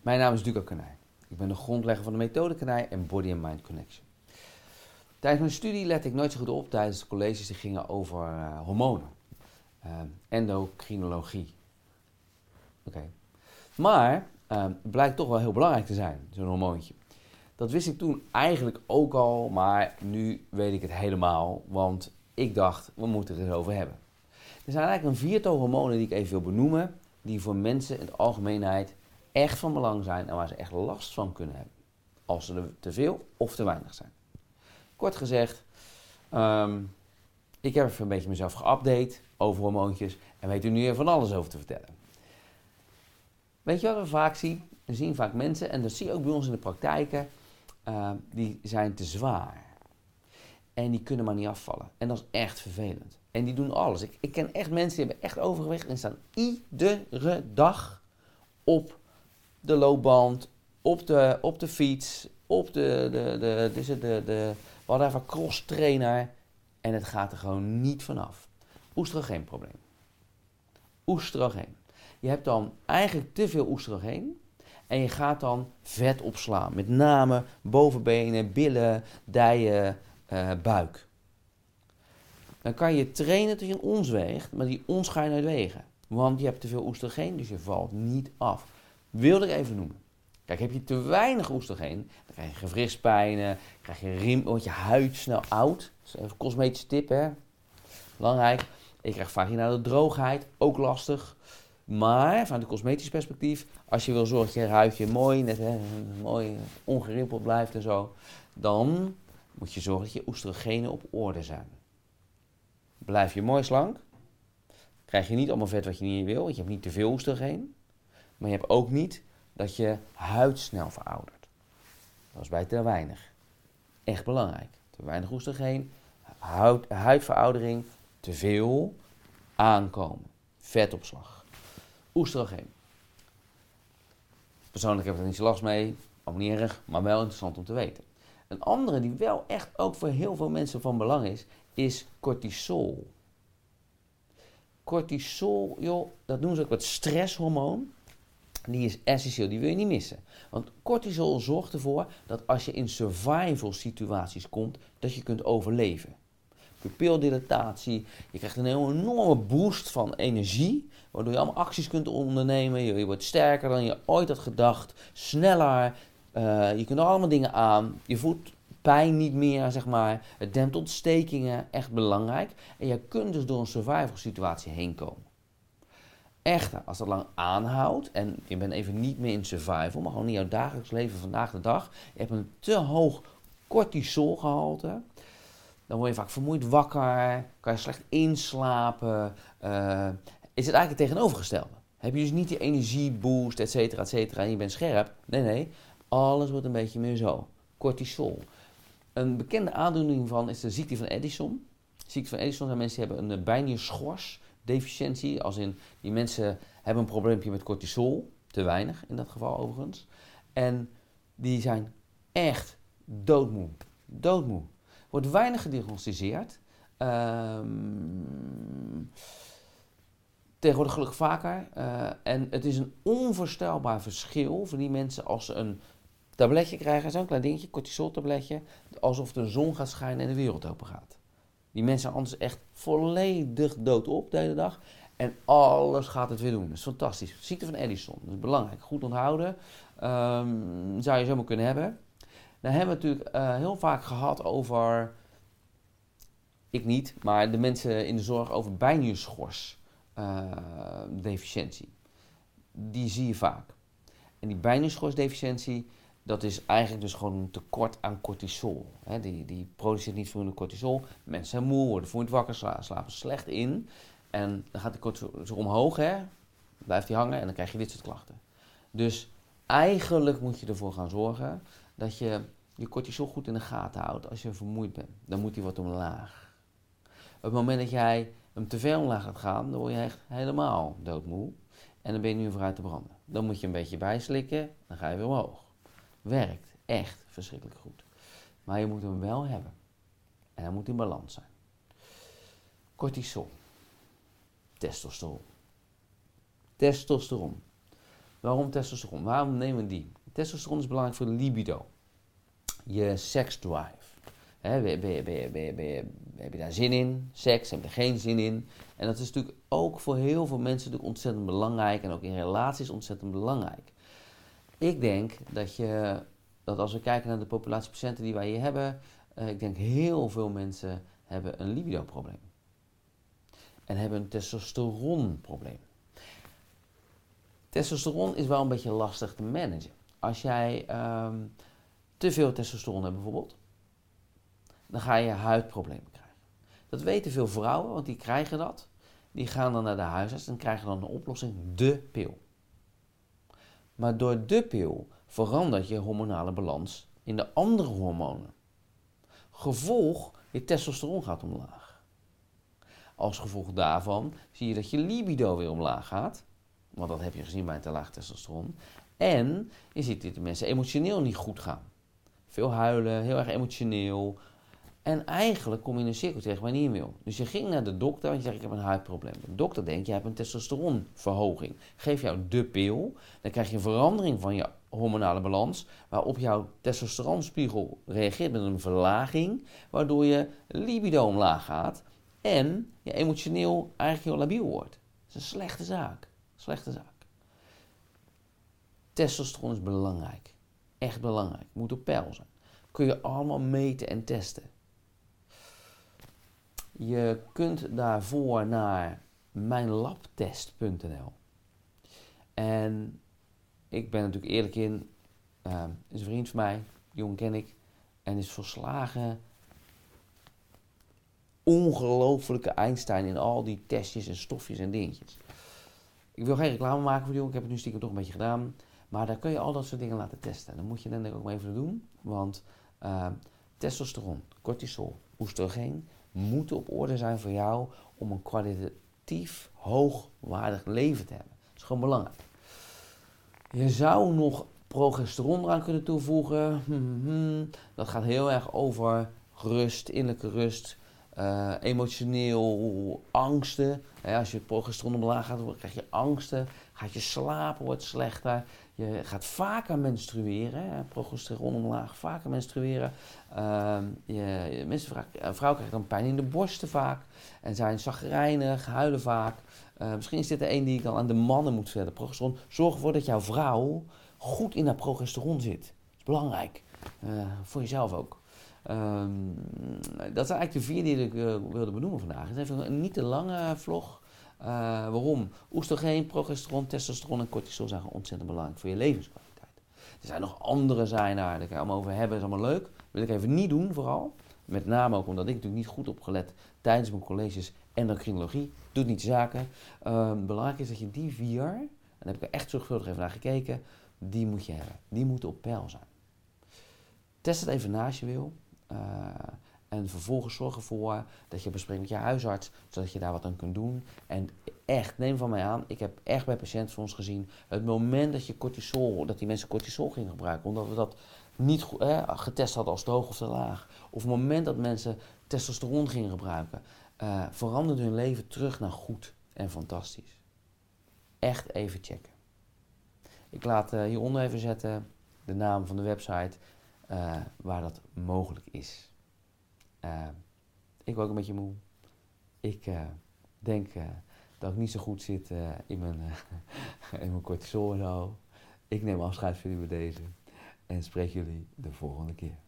Mijn naam is Duco Kanij. Ik ben de grondlegger van de methode Kanij en Body and Mind Connection. Tijdens mijn studie lette ik nooit zo goed op tijdens de colleges die gingen over uh, hormonen. Uh, endocrinologie. Oké. Maar uh, het blijkt toch wel heel belangrijk te zijn, zo'n hormoontje. Dat wist ik toen eigenlijk ook al, maar nu weet ik het helemaal. Want ik dacht, we moeten het over hebben. Er zijn eigenlijk een viertal hormonen die ik even wil benoemen, die voor mensen in de algemeenheid echt van belang zijn en waar ze echt last van kunnen hebben. Als ze er te veel of te weinig zijn. Kort gezegd, um, ik heb even een beetje mezelf geupdate over hormoontjes en weet u nu er van alles over te vertellen. Weet je wat we vaak zien? We zien vaak mensen, en dat zie je ook bij ons in de praktijken, uh, die zijn te zwaar. En die kunnen maar niet afvallen. En dat is echt vervelend. En die doen alles. Ik, ik ken echt mensen die hebben echt overgewicht en staan iedere dag op de loopband, op de, op de fiets, op de, de, de, de, de, de whatever, cross trainer. En het gaat er gewoon niet vanaf. Oestrogeenprobleem. Oestrogeen. Je hebt dan eigenlijk te veel oestrogeen. En je gaat dan vet opslaan. Met name bovenbenen, billen, dijen, uh, buik. Dan kan je trainen tot je een ons weegt, maar die ons ga je nooit wegen. Want je hebt te veel oestrogeen, dus je valt niet af. Wilde ik even noemen. Kijk, heb je te weinig oestrogeen, dan krijg je gewrichtspijnen, krijg je riem, wordt je huid snel oud. Dat is even een cosmetische tip, hè. Belangrijk. Je krijgt vaginale droogheid, ook lastig. Maar vanuit een cosmetisch perspectief, als je wil zorgen dat je huidje mooi, net, hè, mooi ongerimpeld blijft en zo, dan moet je zorgen dat je oestrogenen op orde zijn. Blijf je mooi slank, krijg je niet allemaal vet wat je niet wil, want je hebt niet te veel oestrogeen. Maar je hebt ook niet dat je huid snel veroudert. Dat is bij te weinig. Echt belangrijk. Te weinig oestrogeen, huid, huidveroudering, te veel aankomen. Vetopslag. Oestrogeen. Persoonlijk heb ik er niet zo last mee, erg, maar wel interessant om te weten. Een andere die wel echt ook voor heel veel mensen van belang is, is cortisol. Cortisol, joh, dat noemen ze ook het stresshormoon. Die is essentieel, die wil je niet missen. Want cortisol zorgt ervoor dat als je in survival situaties komt, dat je kunt overleven. Pupildilatatie, je krijgt een enorme boost van energie, waardoor je allemaal acties kunt ondernemen. Je, wordt sterker dan je ooit had gedacht, sneller, uh, je kunt allemaal dingen aan. Je voelt pijn niet meer, zeg maar. Het dempt ontstekingen, echt belangrijk. En je kunt dus door een survival situatie heen komen. Echter, als dat lang aanhoudt en je bent even niet meer in survival, maar gewoon in jouw dagelijks leven vandaag de dag, je hebt een te hoog cortisolgehalte, dan word je vaak vermoeid wakker, kan je slecht inslapen. Uh, is het eigenlijk het tegenovergestelde. Heb je dus niet die energieboost, et cetera, et cetera, en je bent scherp. Nee, nee, alles wordt een beetje meer zo. Cortisol. Een bekende aandoening van is de ziekte van Edison. Ziekte van Edison zijn mensen die hebben een bijnierschors deficiëntie. Als in, die mensen hebben een probleempje met cortisol. Te weinig in dat geval overigens. En die zijn echt doodmoe. Doodmoe. Wordt weinig gediagnosticeerd. Um, tegenwoordig gelukkig vaker. Uh, en het is een onvoorstelbaar verschil voor die mensen als ze een tabletje krijgen, zo'n klein dingetje, cortisol-tabletje, alsof de zon gaat schijnen en de wereld open gaat. Die mensen anders echt volledig dood op de hele dag. En alles gaat het weer doen. Dat is fantastisch. Ziekte van Edison. Dat is belangrijk. Goed onthouden. Um, zou je zomaar kunnen hebben. Dan hebben we natuurlijk uh, heel vaak gehad over. Ik niet, maar de mensen in de zorg over bijnierschors uh, deficiëntie. Die zie je vaak. En die bijnierschors-deficiëntie dat is eigenlijk dus gewoon een tekort aan cortisol. die, die produceert niet voldoende cortisol. Mensen zijn moe, worden vermoeid wakker, slapen slecht in. En dan gaat die cortisol omhoog, hè? blijft die hangen en dan krijg je dit soort klachten. Dus eigenlijk moet je ervoor gaan zorgen dat je je cortisol goed in de gaten houdt als je vermoeid bent. Dan moet die wat omlaag. Op het moment dat jij hem te veel omlaag gaat gaan, dan word je echt helemaal doodmoe. En dan ben je nu vooruit te branden. Dan moet je een beetje bijslikken, dan ga je weer omhoog werkt echt verschrikkelijk goed. Maar je moet hem wel hebben. En hij moet in balans zijn. Cortisol. Testosteron. Testosteron. Waarom testosteron? Waarom nemen we die? Testosteron is belangrijk voor de libido. Je seksdrive. He, heb je daar zin in? Seks, heb je er geen zin in? En dat is natuurlijk ook voor heel veel mensen natuurlijk ontzettend belangrijk. En ook in relaties ontzettend belangrijk. Ik denk dat, je, dat als we kijken naar de populatie patiënten die wij hier hebben... Uh, ik denk heel veel mensen hebben een libido-probleem. En hebben een testosteronprobleem. Testosteron is wel een beetje lastig te managen. Als jij um, te veel testosteron hebt bijvoorbeeld, dan ga je huidproblemen krijgen. Dat weten veel vrouwen, want die krijgen dat. Die gaan dan naar de huisarts en krijgen dan de oplossing, de pil. Maar door de pil verandert je hormonale balans in de andere hormonen. Gevolg, je testosteron gaat omlaag. Als gevolg daarvan zie je dat je libido weer omlaag gaat. Want dat heb je gezien bij een te laag testosteron. En je ziet dat de mensen emotioneel niet goed gaan. Veel huilen, heel erg emotioneel. En eigenlijk kom je in een cirkel terecht waar je niet wil. Dus je ging naar de dokter, want je zegt ik heb een huidprobleem. De dokter denkt, je hebt een testosteronverhoging. Geef jou de pil, dan krijg je een verandering van je hormonale balans, waarop jouw testosteronspiegel reageert met een verlaging, waardoor je libido omlaag gaat en je emotioneel eigenlijk heel labiel wordt. Dat is een slechte zaak. Slechte zaak. Testosteron is belangrijk. Echt belangrijk. Moet op peil zijn. Kun je allemaal meten en testen. Je kunt daarvoor naar mijnlabtest.nl. En ik ben natuurlijk eerlijk in. Uh, is een vriend van mij, jong ken ik. En is verslagen. Ongelofelijke Einstein in al die testjes en stofjes en dingetjes. Ik wil geen reclame maken voor die jongen, ik heb het nu stiekem toch een beetje gedaan. Maar daar kun je al dat soort dingen laten testen. Dan moet je dan denk ik ook maar even doen. Want uh, testosteron, cortisol, oestrogeen moeten op orde zijn voor jou om een kwalitatief hoogwaardig leven te hebben. Dat is gewoon belangrijk. Je zou nog progesteron eraan kunnen toevoegen. Hmm, dat gaat heel erg over rust, innerlijke rust, uh, emotioneel angsten. als je progesteron omlaag gaat, krijg je angsten. Gaat je slapen wordt slechter. Je gaat vaker menstrueren. Progesteron omlaag, vaker menstrueren. Uh, je, mensen, vrouw krijgt dan pijn in de borsten vaak. En zijn zagrijnig, huilen vaak. Uh, misschien is dit er een die ik dan aan de mannen moet vertellen. Progesteron. Zorg ervoor dat jouw vrouw goed in haar progesteron zit. Dat is belangrijk. Uh, voor jezelf ook. Um, dat zijn eigenlijk de vier die ik uh, wilde benoemen vandaag. Het is even een niet te lange vlog. Uh, waarom? Oestrogeen, progesteron, testosteron en cortisol zijn ontzettend belangrijk voor je levenskwaliteit. Er zijn nog andere zijn daar, daar kan je allemaal over hebben, is allemaal leuk. Wil ik even niet doen vooral. Met name ook omdat ik natuurlijk niet goed opgelet tijdens mijn colleges endocrinologie. Doet niet zaken. Uh, belangrijk is dat je die vier, en daar heb ik er echt zorgvuldig even naar gekeken, die moet je hebben. Die moeten op peil zijn. Test het even naast je wil. Uh, en vervolgens zorg ervoor dat je bespreekt met je huisarts, zodat je daar wat aan kunt doen. En echt, neem van mij aan, ik heb echt bij patiënten van ons gezien, het moment dat je cortisol, dat die mensen cortisol gingen gebruiken, omdat we dat niet eh, getest hadden als te hoog of te laag. Of het moment dat mensen testosteron gingen gebruiken, uh, veranderde hun leven terug naar goed en fantastisch. Echt even checken. Ik laat uh, hieronder even zetten de naam van de website uh, waar dat mogelijk is. Uh, ik word ook een beetje moe. Ik uh, denk dat ik niet zo goed zit in mijn, in mijn cortisol en zo. Ik neem afscheid van jullie bij deze en spreek jullie de volgende keer.